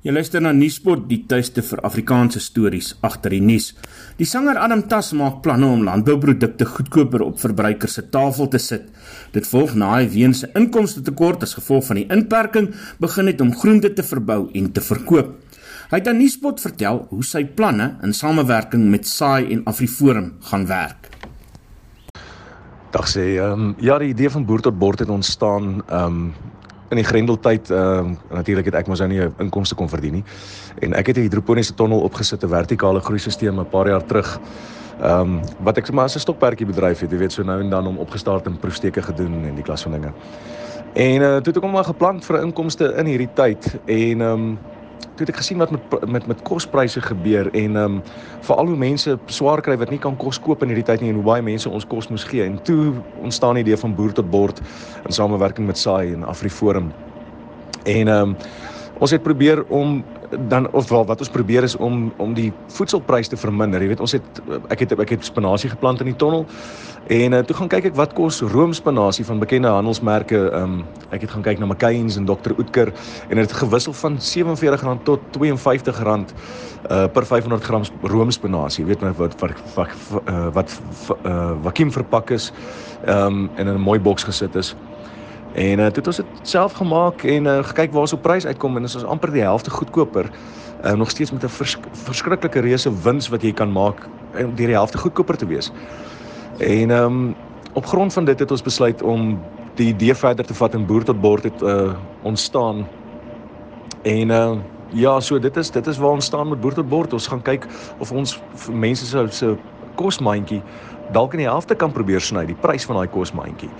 Jy luister na Nuuspot, die tuiste vir Afrikaanse stories agter die nuus. Die sanger Adam Tas maak planne om landbouprodukte goedkoper op verbruikers se tafel te sit. Dit volg na hy weens 'n inkomste tekort as gevolg van die inperking begin het om groente te verbou en te verkoop. Hy het aan Nuuspot vertel hoe sy planne in samewerking met Saai en Afriforum gaan werk. Dag sê, ehm um, ja, die idee van boer tot bord het ontstaan ehm um, in die Grendeltyd ehm uh, natuurlik het ek mos nou nie 'n inkomste kon verdien nie. En ek het 'n hidroponiese tonnel opgesit, 'n vertikale groeisisteem 'n paar jaar terug. Ehm um, wat ek sommer as 'n stokperdjie bedryf het, jy weet so nou en dan om opgestart en proefsteke gedoen en die klas van dinge. En uh, toe het ek hom maar geplan vir inkomste in hierdie tyd en ehm um, toe het ek gesien wat met met met kospryse gebeur en ehm um, veral hoe mense swaar kry wat nie kan kos koop in hierdie tyd nie en hoe baie mense ons kos moes gee en toe ontstaan die idee van boer tot bord in samewerking met SAI en AfriForum. En ehm um, ons het probeer om dan of wel wat ons probeer is om om die voedselprys te verminder. Jy weet ons het ek het ek het spinasie geplant in die tonnel en uh, toe gaan kyk ek wat kos roomspinasie van bekende handelsmerke. Um ek het gaan kyk na McCain's en Dr. Oetker en dit het gewissel van R47 tot R52 uh per 500 gram roomspinasie. Jy weet nou wat wat wat uh, wat uh, vakuum verpak is um en in 'n mooi boks gesit is. En uh, toe het ons dit self gemaak en uh, gekyk waar op prys uitkom en dit is amper die helfte goedkoper. Uh, nog steeds met 'n vers, verskriklike reuse wins wat jy kan maak om deur die helfte goedkoper te wees. En ehm um, op grond van dit het ons besluit om die idee verder te vat en boer tot bord het uh, ontstaan. En uh, ja, so dit is dit is waar ons staan met boer tot bord. Ons gaan kyk of ons mense se se kosmandjie dalk in die helfte kan probeer sny, die prys van daai kosmandjie.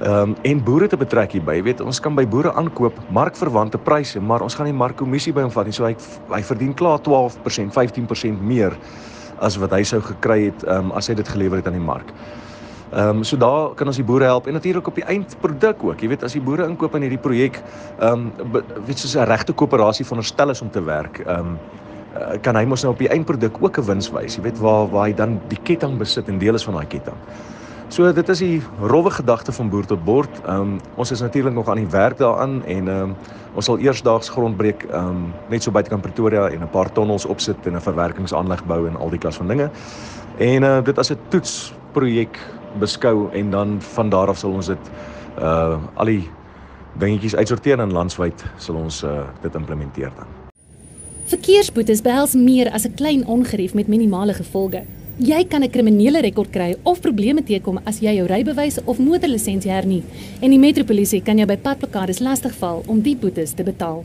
Ehm um, en boere te betrek hierby. Jy weet, ons kan by boere aankoop markverwante pryse, maar ons gaan nie markkommissie by hom vat nie. So hy hy verdien klaar 12%, 15% meer as wat hy sou gekry het ehm um, as hy dit gelewer het aan die mark. Ehm um, so daar kan ons die boere help en natuurlik op die eindproduk ook. Jy weet as die boere inkoop in hierdie projek, ehm um, weet soos 'n regte koöperasie veronderstel is om te werk. Ehm um, kan hy mos nou op die eindproduk ook 'n wins wys. Jy weet waar waar hy dan die ketting besit en deel is van daai ketting. So dit is die rowwe gedagte van boer tot bord. Ehm um, ons is natuurlik nog aan die werk daaraan en ehm um, ons sal eersdaags grondbreek ehm um, net so buitekant Pretoria en 'n paar tonnels opsit en 'n verwerkingsaanleg bou en al die klas van dinge. En uh, dit as 'n toetsprojek beskou en dan van daar af sal ons dit uh al die dingetjies uitsorteer en landwyd sal ons uh, dit implementeer dan. Verkeersboetes behels meer as 'n klein ongerief met minimale gevolge. Jy kan 'n kriminele rekord kry of probleme teekom as jy jou rybewys of motorlisensie hernie en die metropolisie kan jou by padplakkades lastigval om die boetes te betaal.